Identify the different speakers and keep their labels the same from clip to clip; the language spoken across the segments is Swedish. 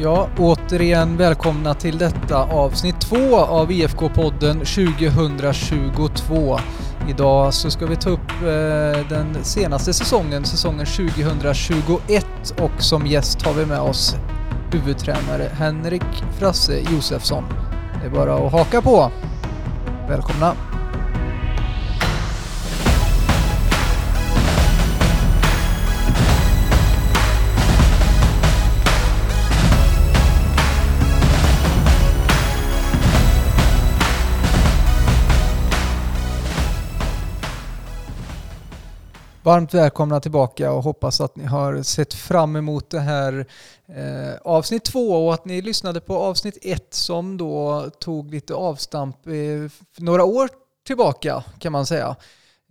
Speaker 1: Ja, återigen välkomna till detta avsnitt två av IFK-podden 2022. Idag så ska vi ta upp eh, den senaste säsongen, säsongen 2021 och som gäst har vi med oss huvudtränare Henrik Frasse Josefsson. Det är bara att haka på. Välkomna! Varmt välkomna tillbaka och hoppas att ni har sett fram emot det här eh, avsnitt två och att ni lyssnade på avsnitt ett som då tog lite avstamp eh, några år tillbaka kan man säga.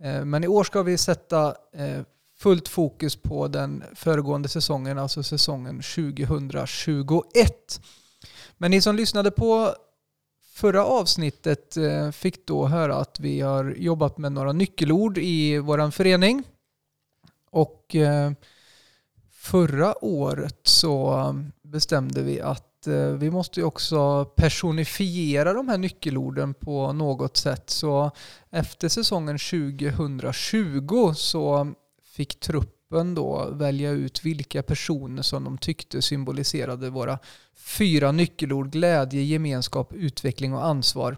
Speaker 1: Eh, men i år ska vi sätta eh, fullt fokus på den föregående säsongen, alltså säsongen 2021. Men ni som lyssnade på Förra avsnittet eh, fick då höra att vi har jobbat med några nyckelord i vår förening. Och eh, förra året så bestämde vi att eh, vi måste också personifiera de här nyckelorden på något sätt. Så efter säsongen 2020 så fick truppen då välja ut vilka personer som de tyckte symboliserade våra fyra nyckelord glädje, gemenskap, utveckling och ansvar.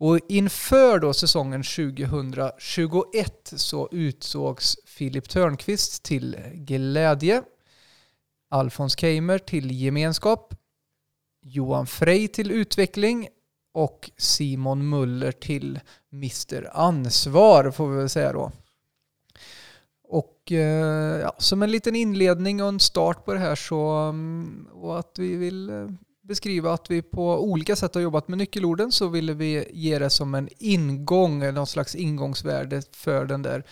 Speaker 1: Och inför då säsongen 2021 så utsågs Filip Törnqvist till glädje, Alfons Keimer till gemenskap, Johan Frey till utveckling och Simon Muller till Mr Ansvar får vi väl säga då. Och eh, ja, som en liten inledning och en start på det här så mm, och att vi vill eh, beskriva att vi på olika sätt har jobbat med nyckelorden så ville vi ge det som en ingång, eller någon slags ingångsvärde för den där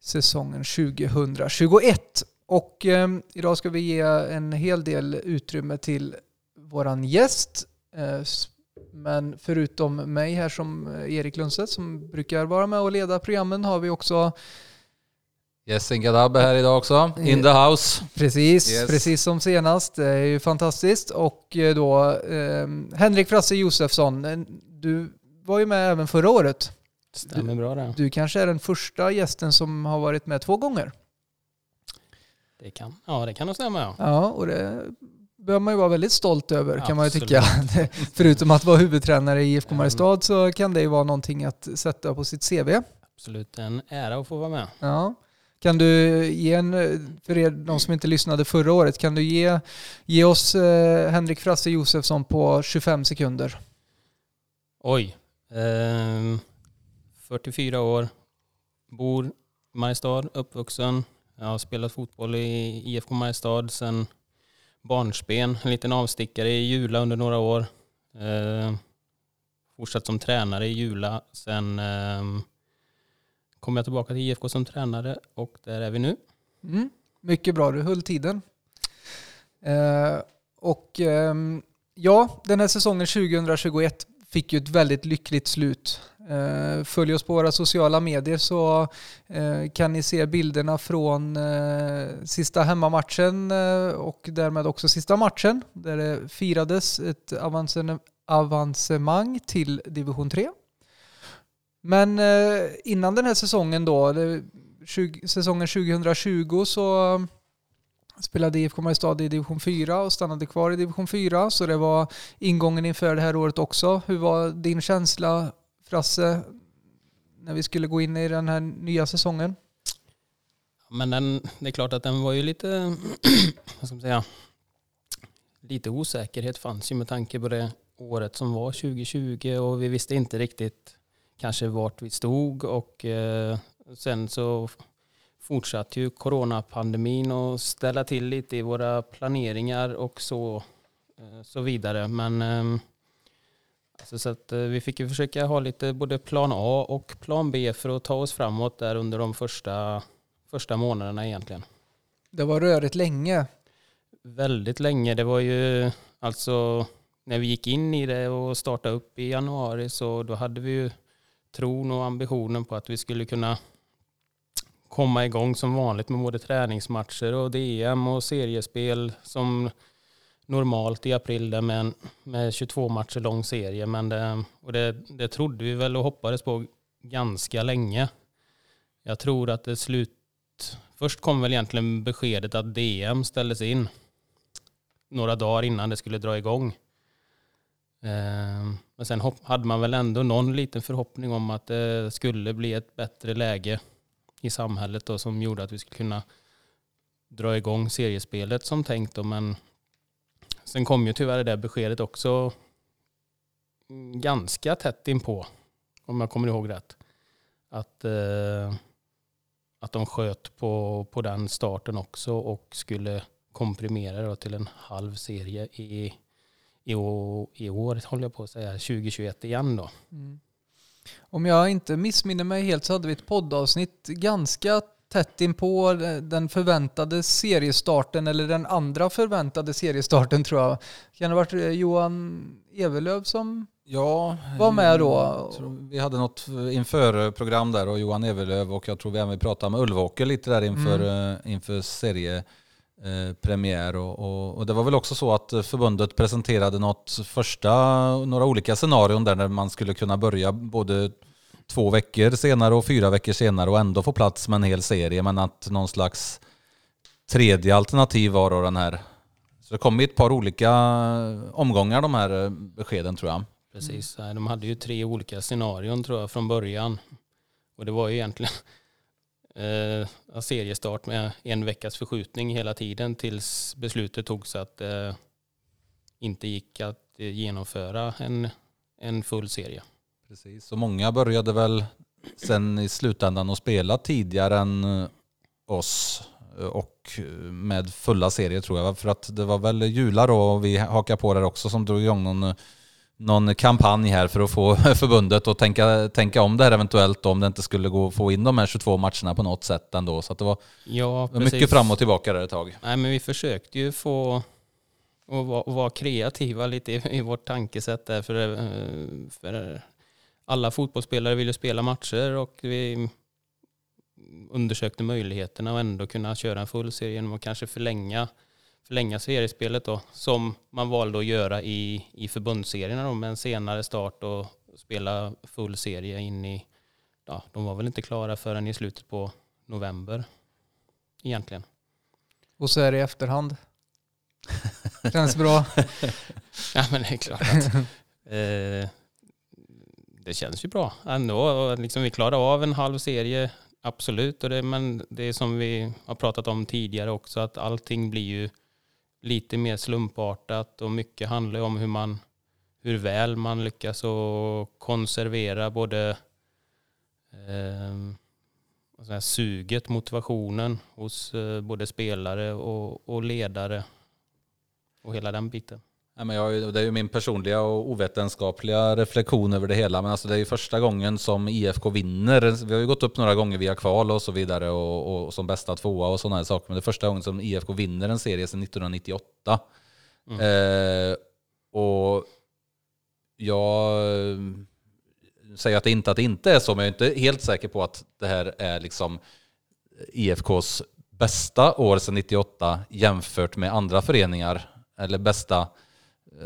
Speaker 1: säsongen 2021. Och eh, idag ska vi ge en hel del utrymme till våran gäst. Eh, men förutom mig här som eh, Erik Lundstedt som brukar vara med och leda programmen har vi också
Speaker 2: Yasin Gadab är här idag också, in the house.
Speaker 1: Precis, yes. precis som senast. Det är ju fantastiskt. Och eh, då eh, Henrik Frasse Josefsson, eh, du var ju med även förra året.
Speaker 3: Stämmer bra det.
Speaker 1: Du kanske är den första gästen som har varit med två gånger.
Speaker 3: Det kan, ja, det kan nog stämma ja.
Speaker 1: Ja, och det behöver man ju vara väldigt stolt över kan man ju tycka. Förutom att vara huvudtränare i IFK Mariestad så kan det ju vara någonting att sätta på sitt CV.
Speaker 3: Absolut, en ära att få vara med.
Speaker 1: Ja. Kan du ge en, för er de som inte lyssnade förra året, kan du ge, ge oss eh, Henrik Frasse Josefsson på 25 sekunder?
Speaker 3: Oj. Eh, 44 år. Bor i Mariestad, uppvuxen. Jag har spelat fotboll i IFK Mariestad sedan barnsben. En liten avstickare i Jula under några år. Eh, fortsatt som tränare i Jula sen eh, kom jag tillbaka till IFK som tränare och där är vi nu.
Speaker 1: Mm, mycket bra, du höll tiden. Eh, och eh, ja, den här säsongen 2021 fick ju ett väldigt lyckligt slut. Eh, följ oss på våra sociala medier så eh, kan ni se bilderna från eh, sista hemmamatchen eh, och därmed också sista matchen där det firades ett avancemang till division 3. Men eh, innan den här säsongen då, 20, säsongen 2020 så spelade IFK Mariestad i division 4 och stannade kvar i division 4. Så det var ingången inför det här året också. Hur var din känsla, Frasse, när vi skulle gå in i den här nya säsongen?
Speaker 3: Men den, det är klart att den var ju lite, vad ska man säga, lite osäkerhet fanns ju med tanke på det året som var 2020 och vi visste inte riktigt kanske vart vi stod och eh, sen så fortsatte ju coronapandemin och ställa till lite i våra planeringar och så, eh, så vidare. Men eh, alltså så att vi fick ju försöka ha lite både plan A och plan B för att ta oss framåt där under de första, första månaderna egentligen.
Speaker 1: Det var rörigt länge.
Speaker 3: Väldigt länge. Det var ju alltså när vi gick in i det och startade upp i januari så då hade vi ju tron och ambitionen på att vi skulle kunna komma igång som vanligt med både träningsmatcher och DM och seriespel som normalt i april där med, en, med 22 matcher lång serie. Men det, och det, det trodde vi väl och hoppades på ganska länge. Jag tror att det slut... Först kom väl egentligen beskedet att DM ställdes in några dagar innan det skulle dra igång. Ehm, men sen hade man väl ändå någon liten förhoppning om att det skulle bli ett bättre läge i samhället då, som gjorde att vi skulle kunna dra igång seriespelet som tänkt. Då, men sen kom ju tyvärr det beskedet också ganska tätt inpå, om jag kommer ihåg rätt. Att, eh, att de sköt på, på den starten också och skulle komprimera då till en halv serie i, i, år, i år, håller jag på att säga, 2021 igen då. Mm.
Speaker 1: Om jag inte missminner mig helt så hade vi ett poddavsnitt ganska tätt in på den förväntade seriestarten eller den andra förväntade seriestarten tror jag. Kan det ha varit eh, Johan Evelöv som
Speaker 2: ja,
Speaker 1: var med då?
Speaker 2: vi hade något inför-program där och Johan Evelöv och jag tror vi även pratade med Ulvåker lite där inför, mm. Eh, inför serie Eh, premiär och, och, och, det var väl också så att förbundet presenterade något första, några olika scenarion där man skulle kunna börja både två veckor senare och fyra veckor senare och ändå få plats med en hel serie men att någon slags tredje alternativ var då den här. Så det kom i ett par olika omgångar de här eh, beskeden tror jag.
Speaker 3: Precis, de hade ju tre olika scenarion tror jag från början. Och det var ju egentligen eh, seriestart med en veckas förskjutning hela tiden tills beslutet togs att det eh, inte gick att eh, genomföra en, en full serie.
Speaker 2: Precis, och många började väl sen i slutändan att spela tidigare än eh, oss eh, och med fulla serier tror jag. För att det var väl jular då och vi hakade på där också som drog igång någon någon kampanj här för att få förbundet att tänka, tänka om det här eventuellt om det inte skulle gå att få in de här 22 matcherna på något sätt ändå. Så det var ja, mycket fram och tillbaka där ett tag.
Speaker 3: Nej, men vi försökte ju få och vara, och vara kreativa lite i, i vårt tankesätt där. För, eh, för alla fotbollsspelare ville spela matcher och vi undersökte möjligheterna och ändå kunna köra en full serie genom att kanske förlänga förlänga seriespelet då, som man valde att göra i, i förbundsserierna då, med en senare start och spela full serie in i, ja, de var väl inte klara förrän i slutet på november egentligen.
Speaker 1: Och så är det i efterhand. Känns bra.
Speaker 3: ja men det är klart att eh, det känns ju bra ändå. Liksom vi klarade av en halv serie, absolut. Och det, men det är som vi har pratat om tidigare också, att allting blir ju lite mer slumpartat och mycket handlar om hur man hur väl man lyckas och konservera både eh, suget, motivationen hos eh, både spelare och, och ledare och hela den biten.
Speaker 2: Ja, men jag, det är ju min personliga och ovetenskapliga reflektion över det hela. Men alltså det är ju första gången som IFK vinner. Vi har ju gått upp några gånger via kval och så vidare och, och som bästa tvåa och sådana saker. Men det är första gången som IFK vinner en serie sedan 1998. Mm. Eh, och jag säger att det inte att det inte är så, men jag är inte helt säker på att det här är liksom IFKs bästa år sedan 98 jämfört med andra föreningar. Eller bästa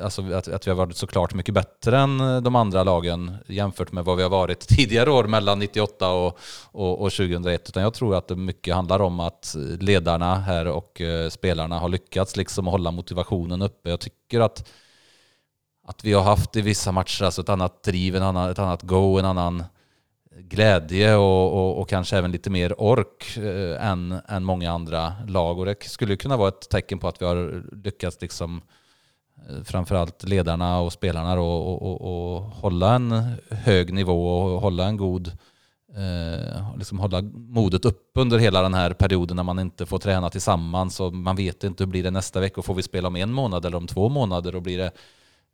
Speaker 2: Alltså att, att vi har varit såklart mycket bättre än eh, de andra lagen jämfört med vad vi har varit tidigare år mellan 98 och, och, och 2001. Utan jag tror att det mycket handlar om att ledarna här och eh, spelarna har lyckats liksom hålla motivationen uppe. Jag tycker att, att vi har haft i vissa matcher alltså ett annat driv, en annan, ett annat go, en annan glädje och, och, och kanske även lite mer ork eh, än, än många andra lag. Och det skulle kunna vara ett tecken på att vi har lyckats liksom Eh, framförallt ledarna och spelarna då, och, och, och, hålla en hög nivå och hålla en god eh, liksom hålla modet upp under hela den här perioden när man inte får träna tillsammans och man vet inte hur blir det nästa vecka. Får vi spela om en månad eller om två månader? Och blir det,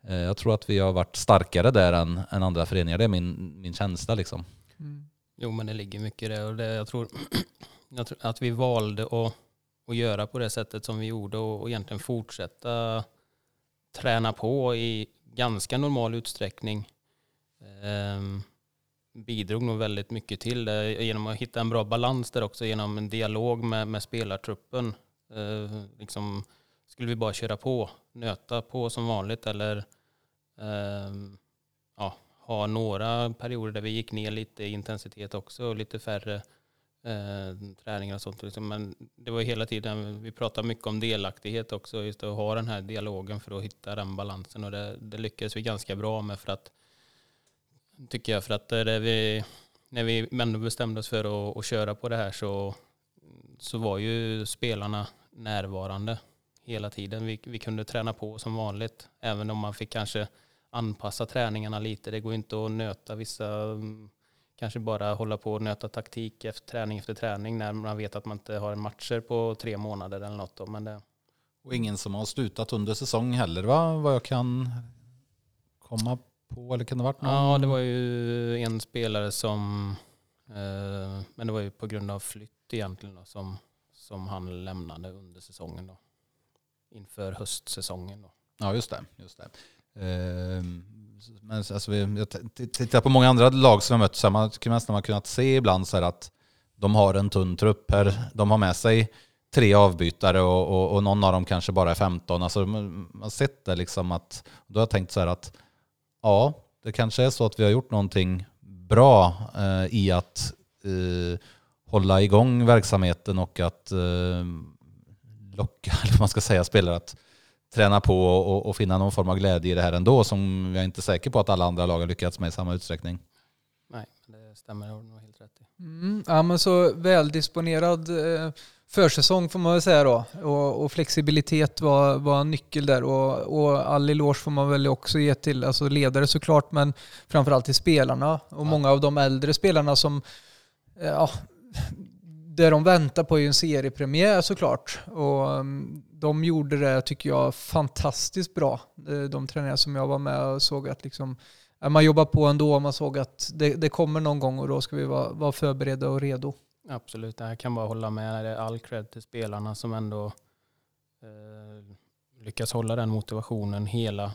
Speaker 2: eh, jag tror att vi har varit starkare där än, än andra föreningar. Det är min, min känsla. Liksom.
Speaker 3: Mm. Jo, men det ligger mycket i det. Och det, jag, tror, jag tror att vi valde att, att göra på det sättet som vi gjorde och, och egentligen fortsätta träna på i ganska normal utsträckning eh, bidrog nog väldigt mycket till det genom att hitta en bra balans där också genom en dialog med, med spelartruppen. Eh, liksom skulle vi bara köra på, nöta på som vanligt eller eh, ja, ha några perioder där vi gick ner lite i intensitet också och lite färre eh, träningar och sånt. Liksom. Men det var hela tiden, vi pratade mycket om delaktighet också, just att ha den här dialogen för att hitta den balansen och det, det lyckades vi ganska bra med för att tycker jag för att det vi, när vi ändå bestämde oss för att, att köra på det här så, så var ju spelarna närvarande hela tiden. Vi, vi kunde träna på som vanligt, även om man fick kanske anpassa träningarna lite. Det går inte att nöta vissa, mm, kanske bara hålla på och nöta taktik efter träning efter träning när man vet att man inte har matcher på tre månader eller något. Då. Men det...
Speaker 2: Och ingen som har slutat under säsong heller va? Vad jag kan komma på eller kan det varit någon?
Speaker 3: Ja, det var ju en spelare som, eh, men det var ju på grund av flytt egentligen då, som, som han lämnade under säsongen då. Inför höstsäsongen då.
Speaker 2: Ja, just det. Just det. Ehm, men alltså, jag tittar på många andra lag som jag mött, så man kan nästan kunnat se ibland så att de har en tunn trupp här. De har med sig tre avbytare och, och, och någon av dem kanske bara är 15. Alltså, man har sett det liksom att, då har jag tänkt så här att ja, det kanske är så att vi har gjort någonting bra eh, i att eh, hålla igång verksamheten och att eh, locka, eller vad man ska säga, spelare att träna på och, och, finna någon form av glädje i det här ändå som jag är inte säker på att alla andra lag har lyckats med i samma utsträckning.
Speaker 3: Nej, det stämmer nog helt rätt i.
Speaker 1: Mm, ja, men så väldisponerad eh, försäsong får man väl säga då. Och, och flexibilitet var, var en nyckel där. Och, och all eloge får man väl också ge till alltså ledare såklart, men framförallt till spelarna. Och ja. många av de äldre spelarna som eh, ja, det de väntar på är ju en seriepremiär såklart. Och mm, de gjorde det, tycker jag, fantastiskt bra. Eh, de tränare som jag var med och såg att liksom, man jobbar på ändå. Man såg att det, det kommer någon gång och då ska vi vara, vara förberedda och redo.
Speaker 3: Absolut, jag kan bara hålla med. All cred till spelarna som ändå eh, lyckas hålla den motivationen hela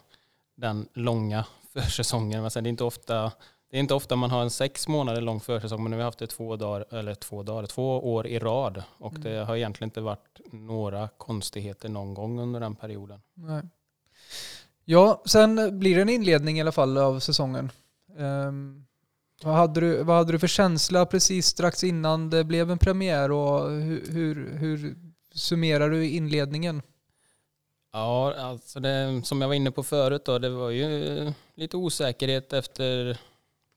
Speaker 3: den långa försäsongen. det är inte ofta det är inte ofta man har en sex månader lång försäsong, men nu har vi haft det två dagar, eller två dagar, två år i rad. Och mm. det har egentligen inte varit några konstigheter någon gång under den perioden.
Speaker 1: Nej. Ja, sen blir det en inledning i alla fall av säsongen. Um, vad, hade du, vad hade du för känsla precis strax innan det blev en premiär och hur, hur, hur summerar du inledningen?
Speaker 3: Ja, alltså det, som jag var inne på förut då, det var ju lite osäkerhet efter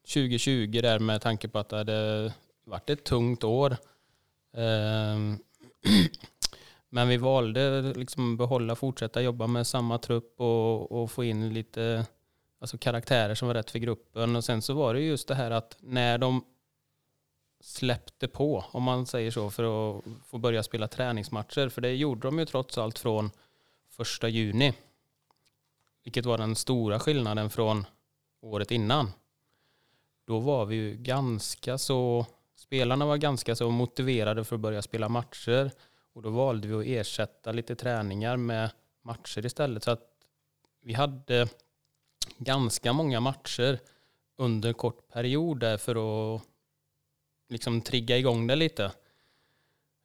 Speaker 3: 2020 där med tanke på att det hade varit ett tungt år. Ehm, men vi valde liksom behålla, fortsätta jobba med samma trupp och, och, få in lite alltså karaktärer som var rätt för gruppen. Och sen så var det just det här att när de släppte på, om man säger så, för att få börja spela träningsmatcher. För det gjorde de ju trots allt från första juni. Vilket var den stora skillnaden från året innan då var vi ju ganska så, spelarna var ganska så motiverade för att börja spela matcher och då valde vi att ersätta lite träningar med matcher istället. Så att vi hade ganska många matcher under en kort period där för att liksom trigga igång det lite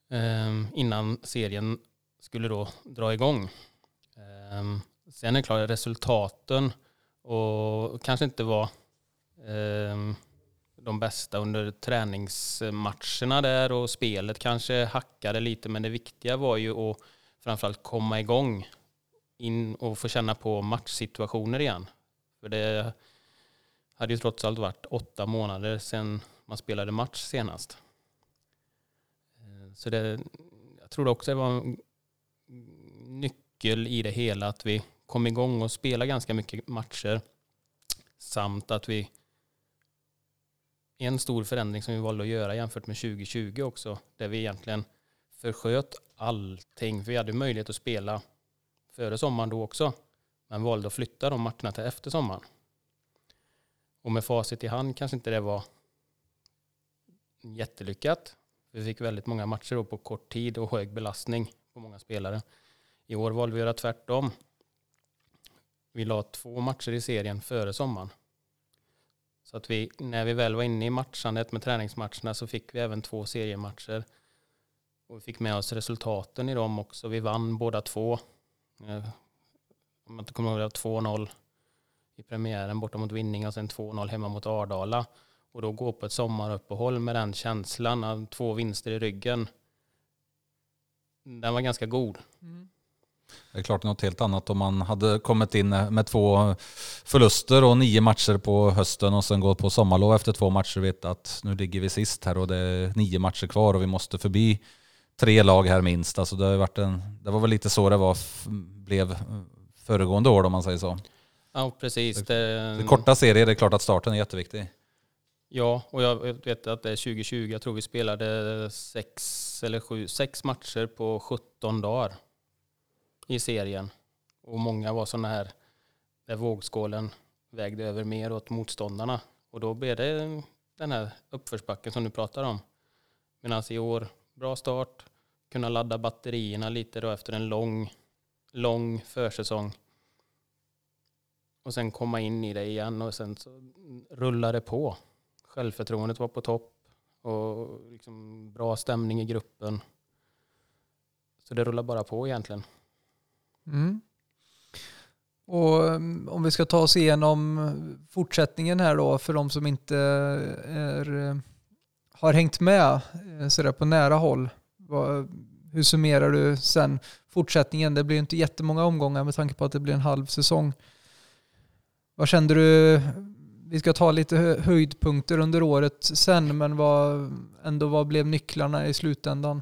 Speaker 3: ehm, innan serien skulle då dra igång. Ehm, sen är det klart resultaten och kanske inte var Ehm, de bästa under träningsmatcherna där och spelet kanske hackade lite men det viktiga var ju att framförallt komma igång in och få känna på matchsituationer igen. För det hade ju trots allt varit åtta månader sedan man spelade match senast. Så det, jag tror också det var en nyckel i det hela att vi kom igång och spelade ganska mycket matcher samt att vi en stor förändring som vi valde att göra jämfört med 2020 också, där vi egentligen försköt allting. För vi hade möjlighet att spela före sommaren då också, men valde att flytta de matcherna till efter sommaren. Och med facit i hand kanske inte det var jättelyckat. Vi fick väldigt många matcher på kort tid och hög belastning på många spelare. I år valde vi att göra tvärtom. Vi la två matcher i serien före sommaren så att vi, när vi väl var inne i matchandet med träningsmatcherna så fick vi även två seriematcher. Och vi fick med oss resultaten i dem också. Vi vann båda två. Eh, om jag inte kommer ihåg det, 2-0 i premiären borta mot Vinning och sen 2-0 hemma mot Ardala. Och då gå på ett sommaruppehåll med den känslan av två vinster i ryggen. Den var ganska god. Mm.
Speaker 2: Det är klart något helt annat om man hade kommit in med två förluster och nio matcher på hösten och sen gått på sommarlov efter två matcher och vet att nu ligger vi sist här och det är nio matcher kvar och vi måste förbi tre lag här minst. Alltså det, har varit en, det var väl lite så det var, blev föregående år om man säger så.
Speaker 3: Ja, precis.
Speaker 2: Det
Speaker 3: Det,
Speaker 2: korta serier, det är klart att starten är jätteviktig.
Speaker 3: Ja, och jag vet att det är 2020. Jag tror vi spelade sex eller sju, sex matcher på 17 dagar i serien. Och många var sådana här där vågskålen vägde över mer åt motståndarna. Och då blev det den här uppförsbacken som du pratar om. Medan i år, bra start, kunna ladda batterierna lite då efter en lång, lång försäsong. Och sen komma in i det igen och sen så rullar det på. Självförtroendet var på topp och liksom bra stämning i gruppen. Så det rullar bara på egentligen.
Speaker 1: Mm. Och mm, om vi ska ta oss igenom fortsättningen här då för de som inte är, eh, har hängt med så sådär på nära håll. Hur summerar du sen fortsättningen? Det blir inte jättemånga omgångar med tanke på att det blir en halv säsong. Vad kände du? Vi ska ta lite höjdpunkter under året sen, men vad, ändå vad blev nycklarna i slutändan?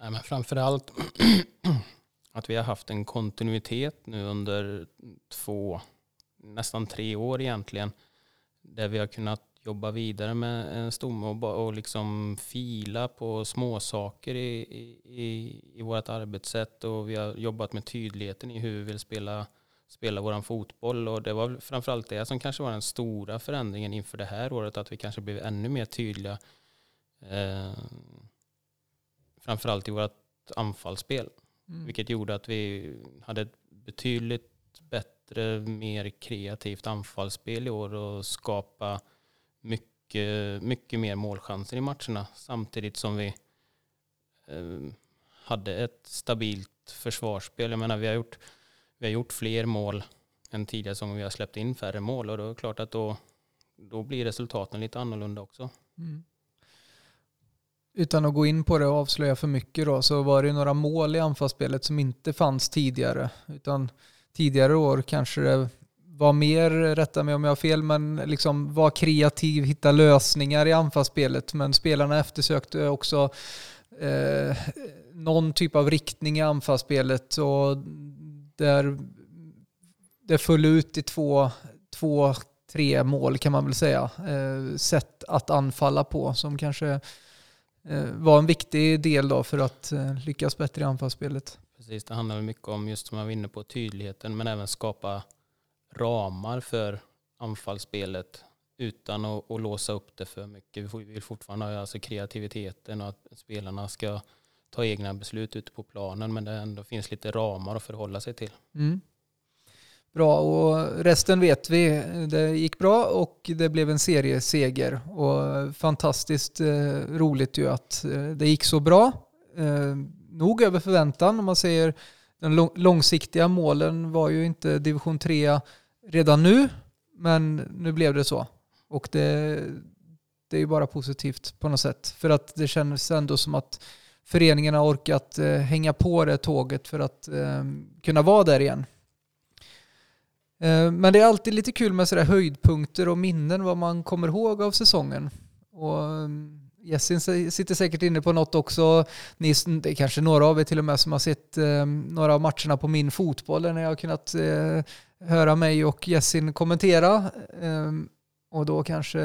Speaker 3: Nej, men framförallt att vi har haft en kontinuitet nu under två, nästan tre år egentligen. Där vi har kunnat jobba vidare med en stomme och, och liksom fila på småsaker i, i, i, i vårt arbetssätt. Och vi har jobbat med tydligheten i hur vi vill spela, spela vår fotboll. Och det var framförallt det som kanske var den stora förändringen inför det här året. Att vi kanske blev ännu mer tydliga. Eh, framförallt i vårt anfallsspel.
Speaker 1: Mm.
Speaker 3: Vilket gjorde att vi hade ett betydligt bättre, mer kreativt anfallsspel i år och skapa mycket, mycket mer målchanser i matcherna. Samtidigt som vi eh, hade ett stabilt försvarsspel. Jag menar, vi har gjort, vi har gjort fler mål än tidigare som vi har släppt in färre mål och då är det klart att då, då blir resultaten lite annorlunda också.
Speaker 1: Mm. Utan att gå in på det och avslöja för mycket då, så var det några mål i anfallsspelet som inte fanns tidigare. Utan tidigare år kanske det var mer, rätta mig om jag har fel, men liksom var kreativ, hitta lösningar i anfallsspelet. Men spelarna eftersökte också eh, någon typ av riktning i anfallsspelet och där det föll ut i två, två tre mål kan man väl säga. Eh, sätt att anfalla på som kanske var en viktig del då för att eh, lyckas bättre i anfallsspelet.
Speaker 3: Precis, det handlar mycket om just som jag var inne på tydligheten men även skapa ramar för anfallsspelet utan att, att låsa upp det för mycket. Vi vill fortfarande ha alltså kreativiteten och att spelarna ska ta egna beslut ute på planen men det ändå finns lite ramar att förhålla sig till.
Speaker 1: Mm. Bra, och resten vet vi. Det gick bra och det blev en serieseger. Och fantastiskt eh, roligt ju att eh, det gick så bra. Eh, nog över förväntan om man säger de långsiktiga målen var ju inte division 3 redan nu, men nu blev det så. Och det, det är ju bara positivt på något sätt. För att det känns ändå som att föreningen har orkat hänga på det tåget för att kunna vara där igen. Eh, men det är alltid lite kul med sådär höjdpunkter och minnen, vad man kommer ihåg av säsongen. Och ehm, Jessin sitter säkert inne på något också. Ni, det är kanske några av er till och med som har sett eh, några av matcherna på min fotboll där jag har kunnat eh, höra mig och Jessin kommentera. Eh, och då kanske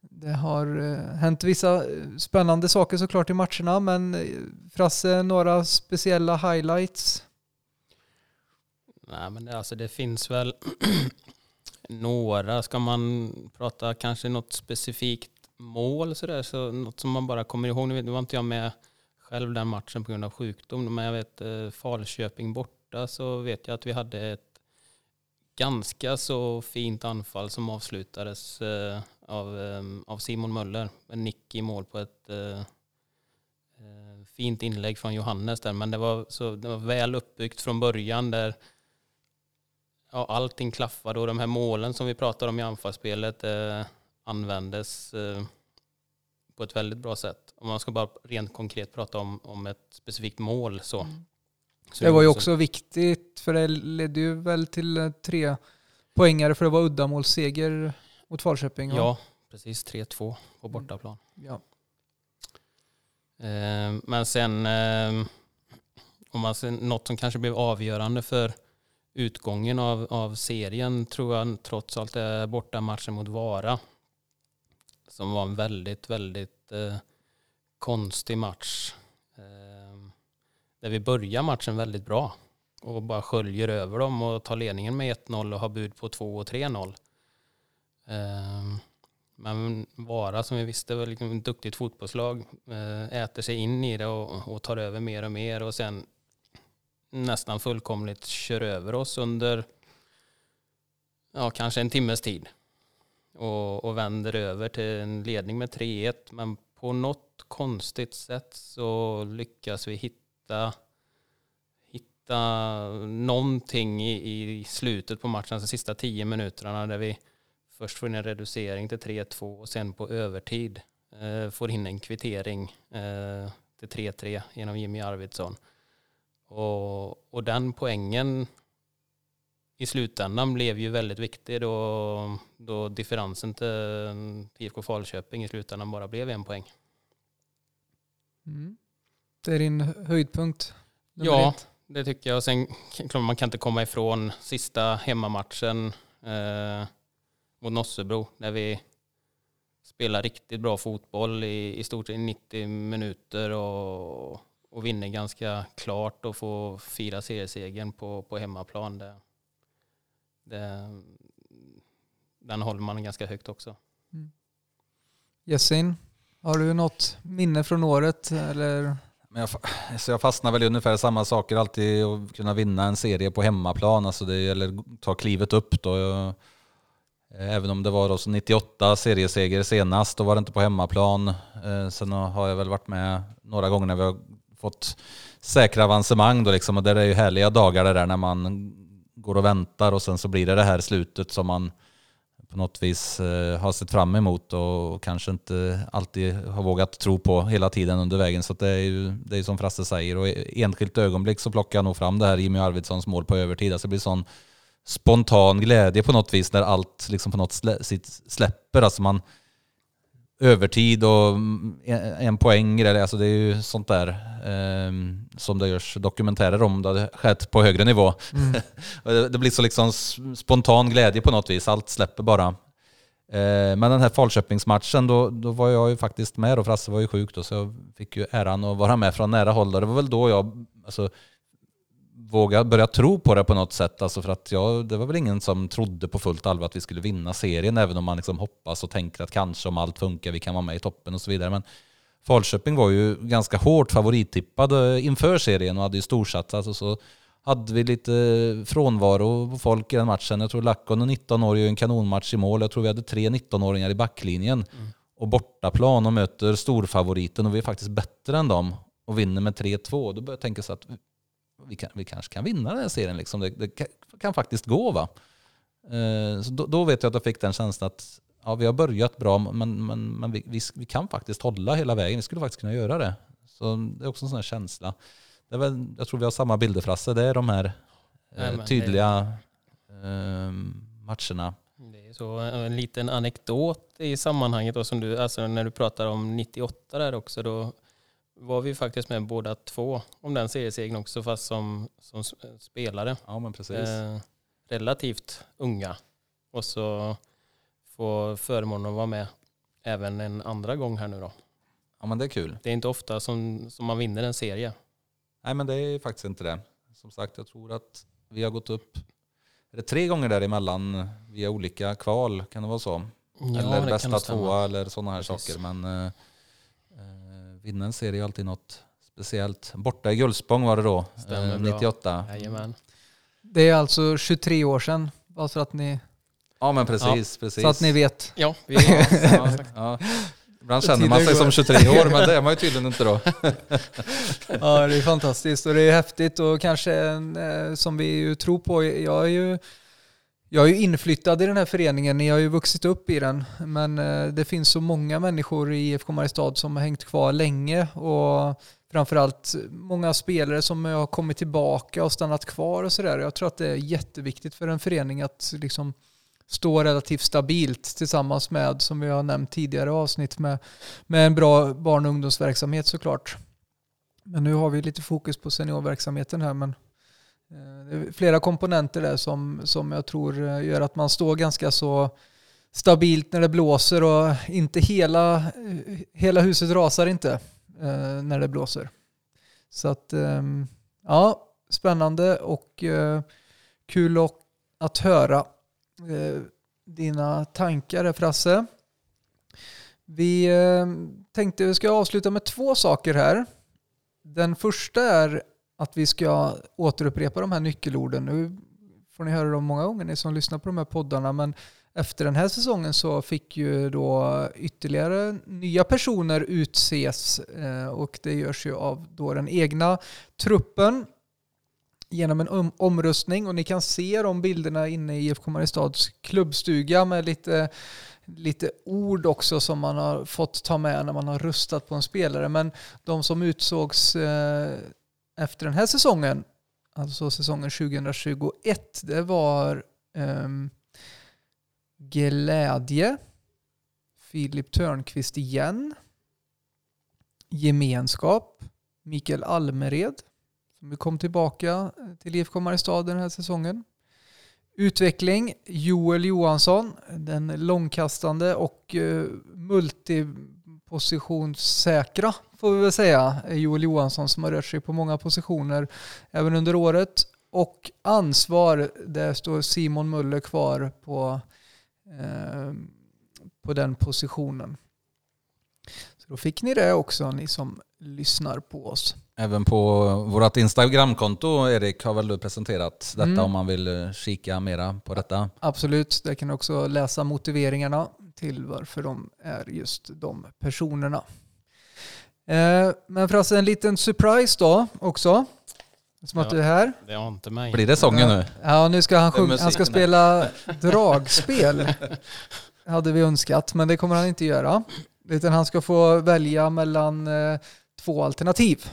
Speaker 1: det har eh, hänt vissa eh, spännande saker såklart i matcherna, men Frasse, några speciella highlights?
Speaker 3: Nej men det, alltså det finns väl några, ska man prata kanske något specifikt mål sådär, så något som man bara kommer ihåg. Nu var inte jag med själv den matchen på grund av sjukdom, men jag vet eh, Falköping borta så vet jag att vi hade ett ganska så fint anfall som avslutades eh, av, eh, av Simon Möller. En nick i mål på ett fint inlägg från Johannes där, men det var, så, det var väl uppbyggt från början där ja, allting klaffade och de här målen som vi pratar om i anfallsspelet eh, användes eh, på ett väldigt bra sätt. Om man ska bara rent konkret prata om, om ett specifikt mål så. Mm.
Speaker 1: så det var ju också viktigt för det ledde ju väl till eh, tre poängare för det var uddamålsseger mot Falköping.
Speaker 3: Ja, precis 3-2 på mm. bortaplan. Ja. Eh, men sen eh, om man ser något som kanske blev avgörande för utgången av, av serien tror jag trots allt är bortamatchen mot Vara. Som var en väldigt, väldigt eh, konstig match. Eh, där vi börjar matchen väldigt bra och bara sköljer över dem och tar ledningen med 1-0 och har bud på 2 och 3-0. Eh, men Vara som vi visste var liksom ett duktigt fotbollslag eh, äter sig in i det och, och tar över mer och mer och sen nästan fullkomligt kör över oss under ja, kanske en timmes tid. Och, och vänder över till en ledning med 3-1. Men på något konstigt sätt så lyckas vi hitta, hitta någonting i, i slutet på matchen, alltså sista tio minuterna där vi först får in en reducering till 3-2 och sen på övertid eh, får in en kvittering eh, till 3-3 genom Jimmy Arvidsson. Och, och den poängen i slutändan blev ju väldigt viktig då, då differensen till IFK Falköping i slutändan bara blev en poäng.
Speaker 1: Mm. Det är din höjdpunkt?
Speaker 3: Ja, ett. det tycker jag. Sen man kan inte komma ifrån sista hemmamatchen eh, mot Nossebro när vi spelar riktigt bra fotboll i, i stort sett 90 minuter och och vinner ganska klart och får fira seriesegern på, på hemmaplan. Det, det, den håller man ganska högt också. Mm.
Speaker 1: Har du något minne från året? Eller?
Speaker 2: Men jag, så jag fastnar väl i ungefär samma saker alltid att kunna vinna en serie på hemmaplan. Alltså det gäller att ta klivet upp då. Jag, även om det var då 98 serieseger senast, då var det inte på hemmaplan. Eh, sen har jag väl varit med några gånger när vi har fått säkra avancemang då liksom. Och det är ju härliga dagar det där när man går och väntar och sen så blir det det här slutet som man på något vis eh, har sett fram emot och kanske inte alltid har vågat tro på hela tiden under vägen. Så det är ju det är som Frasse säger. Och i enskilt ögonblick så plockar jag nog fram det här Jimmy Arvidssons mål på övertid. Alltså det blir sån spontan glädje på något vis när allt liksom på något släpper. Alltså man, övertid och en poäng. Alltså det är ju sånt där eh, som det görs dokumentärer om. Det hade skett på högre nivå. Mm. det blir så liksom spontan glädje på något vis. Allt släpper bara. Eh, men den här Falköpingsmatchen, då, då var jag ju faktiskt med och Frasse var ju sjuk då, så jag fick ju äran att vara med från nära håll. Det var väl då jag alltså, våga börja tro på det på något sätt. Alltså för att jag, det var väl ingen som trodde på fullt allvar att vi skulle vinna serien, även om man liksom hoppas och tänker att kanske om allt funkar, vi kan vara med i toppen och så vidare. Men Falköping var ju ganska hårt favorittippade eh, inför serien och hade ju storsatsat. Alltså så hade vi lite eh, frånvaro på folk i den matchen. Jag tror Lackon, 19 år, gör en kanonmatch i mål. Jag tror vi hade tre 19-åringar i backlinjen. Mm. Och bortaplan och möter storfavoriten och vi är faktiskt bättre än dem och vinner med 3-2. Då börjar jag tänka så att vi, kan, vi kanske kan vinna den här serien. Liksom. Det, det kan, kan, faktiskt gå. va. Eh, så då, då, vet jag att jag fick den känslan att ja, vi har börjat bra, men, men, men vi, vi, vi, kan faktiskt hålla hela vägen. Vi skulle faktiskt kunna göra det. Så det är också en sån här känsla. Det är väl, jag tror vi har samma bilder Frasse. Det är de här eh, tydliga eh, matcherna.
Speaker 3: Det är så en liten anekdot i sammanhanget då, som du, alltså när du pratar om 98 där också. Då var vi faktiskt med båda två om den seriesegern också, fast som, som spelare.
Speaker 2: Ja, men precis. Eh,
Speaker 3: relativt unga. Och så få förmånen att vara med även en andra gång här nu då.
Speaker 2: Ja, men det är kul.
Speaker 3: Det är inte ofta som, som man vinner en serie.
Speaker 2: Nej, men det är faktiskt inte det. Som sagt, jag tror att vi har gått upp är det tre gånger däremellan via olika kval. Kan det vara så? Ja, eller bästa tvåa eller sådana här Precis. saker. Men eh, vinna en serie är alltid något speciellt. Borta i Gullspång var det då, Stämmer eh, 98.
Speaker 3: Jajamän.
Speaker 1: Det är alltså 23 år sedan, bara så att ni...
Speaker 2: Ja men precis, ja. precis.
Speaker 1: Så att ni vet.
Speaker 3: Ja, vi, ja,
Speaker 2: ja. Ibland känner man sig som 23 år, men det är man ju tydligen inte då.
Speaker 1: ja, det är fantastiskt och det är häftigt och kanske en, eh, som vi ju tror på. Jag är ju jag är ju inflyttad i den här föreningen, ni har ju vuxit upp i den, men eh, det finns så många människor i IFK Mariestad som har hängt kvar länge och framförallt många spelare som har kommit tillbaka och stannat kvar och sådär. Jag tror att det är jätteviktigt för en förening att liksom stå relativt stabilt tillsammans med, som vi har nämnt tidigare avsnitt, med, med en bra barn och ungdomsverksamhet såklart. Men nu har vi lite fokus på seniorverksamheten här, men Eh, det är flera komponenter där som, som jag tror eh, gör att man står ganska så stabilt när det blåser och inte hela, eh, hela huset rasar inte när det blåser. Så att, ehm, ja, spännande och kul att höra dina tankar Frasse. Vi tänkte vi ska avsluta med två saker här. Den första är att vi ska återupprepa de här nyckelorden. Nu får ni höra dem många gånger, ni som lyssnar på de här poddarna, men efter den här säsongen så fick ju då ytterligare nya personer utses eh, och det görs ju av då den egna truppen genom en omröstning och ni kan se de bilderna inne i IFK Mariestads klubbstuga med lite, lite ord också som man har fått ta med när man har röstat på en spelare. Men de som utsågs eh, efter den här säsongen, alltså säsongen 2021, det var um, Glädje, Filip Törnqvist igen, Gemenskap, Mikael Almered, som kom tillbaka eh, till IFK Mariestad den här säsongen. Utveckling, Joel Johansson, den långkastande och eh, multi multipositionssäkra får vi väl säga, Joel Johansson som har rört sig på många positioner även under året. Och ansvar, där står Simon Muller kvar på Eh, på den positionen. Så då fick ni det också, ni som lyssnar på oss.
Speaker 2: Även på vårt Instagramkonto, Erik, har väl du presenterat detta mm. om man vill kika mera på detta?
Speaker 1: Absolut, där kan du också läsa motiveringarna till varför de är just de personerna. Eh, men förresten en liten surprise då också. Som ja, att du är här.
Speaker 3: Det har inte mig.
Speaker 2: Blir det sången nu?
Speaker 1: Ja, nu ska han sjunga. Han ska spela dragspel. hade vi önskat, men det kommer han inte göra. Utan han ska få välja mellan eh, två alternativ.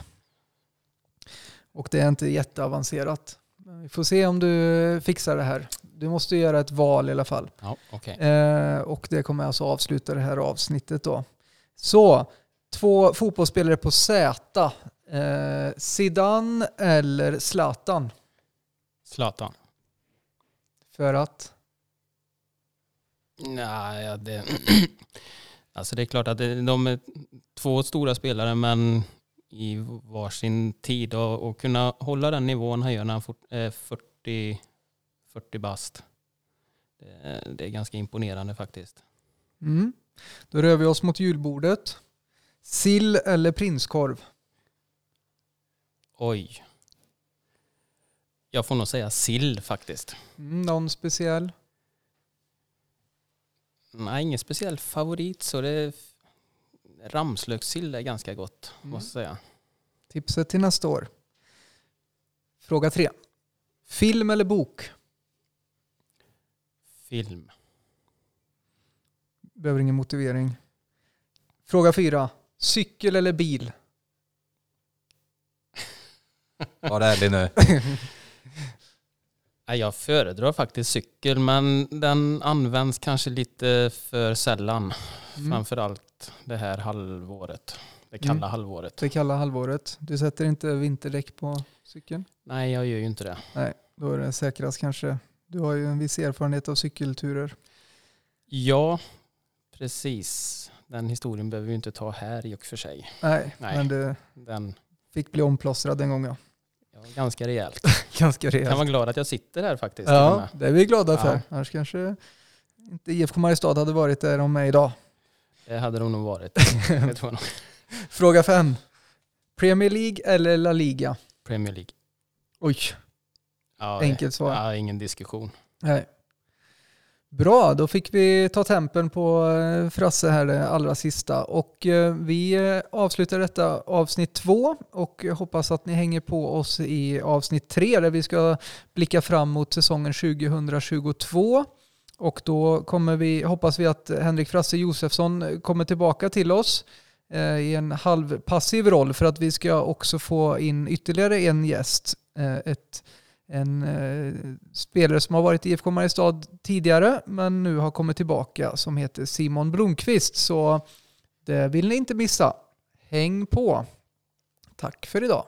Speaker 1: Och det är inte jätteavancerat. Vi får se om du fixar det här. Du måste göra ett val i alla fall.
Speaker 3: Ja, okay.
Speaker 1: eh, och det kommer alltså avsluta det här avsnittet då. Så, två fotbollsspelare på Z Eh, Zidane eller Zlatan?
Speaker 3: Zlatan.
Speaker 1: För att?
Speaker 3: Nej, det... alltså det är klart att de är två stora spelare men i varsin tid och, och kunna hålla den nivån han gör när han är 40, 40 bast. Det, det, är ganska imponerande faktiskt.
Speaker 1: Mm. Då rör vi oss mot julbordet. Sill eller prinskorv?
Speaker 3: Oj. Jag får nog säga sill faktiskt.
Speaker 1: Mm, någon speciell?
Speaker 3: Nej, ingen speciell favorit. Så det ramslökssill är ganska gott, mm. måste säga.
Speaker 1: Tipset till nästa år. Fråga tre. Film eller bok?
Speaker 3: Film.
Speaker 1: Behöver ingen motivering. Fråga fyra. Cykel eller bil?
Speaker 2: Var ärlig nu.
Speaker 3: Jag föredrar faktiskt cykel men den används kanske lite för sällan. Mm. Framförallt det här halvåret. Det kalla mm. halvåret.
Speaker 1: Det kalla halvåret. Du sätter inte vinterdäck på cykeln?
Speaker 3: Nej, jag gör ju inte det.
Speaker 1: Nej, då är det säkrast kanske. Du har ju en viss erfarenhet av cykelturer.
Speaker 3: Ja, precis. Den historien behöver vi inte ta här i och för sig.
Speaker 1: Nej, Nej men det den... fick bli omplåstrad en gång ja.
Speaker 3: Ja, ganska rejält.
Speaker 1: ganska rejält.
Speaker 3: Kan vara glad att jag sitter här faktiskt.
Speaker 1: Ja, det är vi glada ja. för. Annars kanske inte IFK Mariestad hade varit där de är idag.
Speaker 3: Det hade de nog varit.
Speaker 1: Fråga fem. Premier League eller La Liga?
Speaker 3: Premier League.
Speaker 1: Oj.
Speaker 3: Ja,
Speaker 1: Enkelt svar.
Speaker 3: Ja, ingen diskussion.
Speaker 1: Nej. Bra, då fick vi ta tempen på eh, Frasse här det allra sista. Och eh, vi eh, avslutar detta avsnitt två och hoppas att ni hänger på oss i avsnitt tre där vi ska blicka fram mot säsongen 2022. Och då kommer vi, hoppas vi att Henrik Frasse Josefsson kommer tillbaka till oss i en halvpassiv roll för att vi ska också få in ytterligare en gäst. Ett en eh, spelare som har varit i IFK Mariestad tidigare men nu har kommit tillbaka som heter Simon Blomqvist. Så det vill ni inte missa. Häng på. Tack för idag.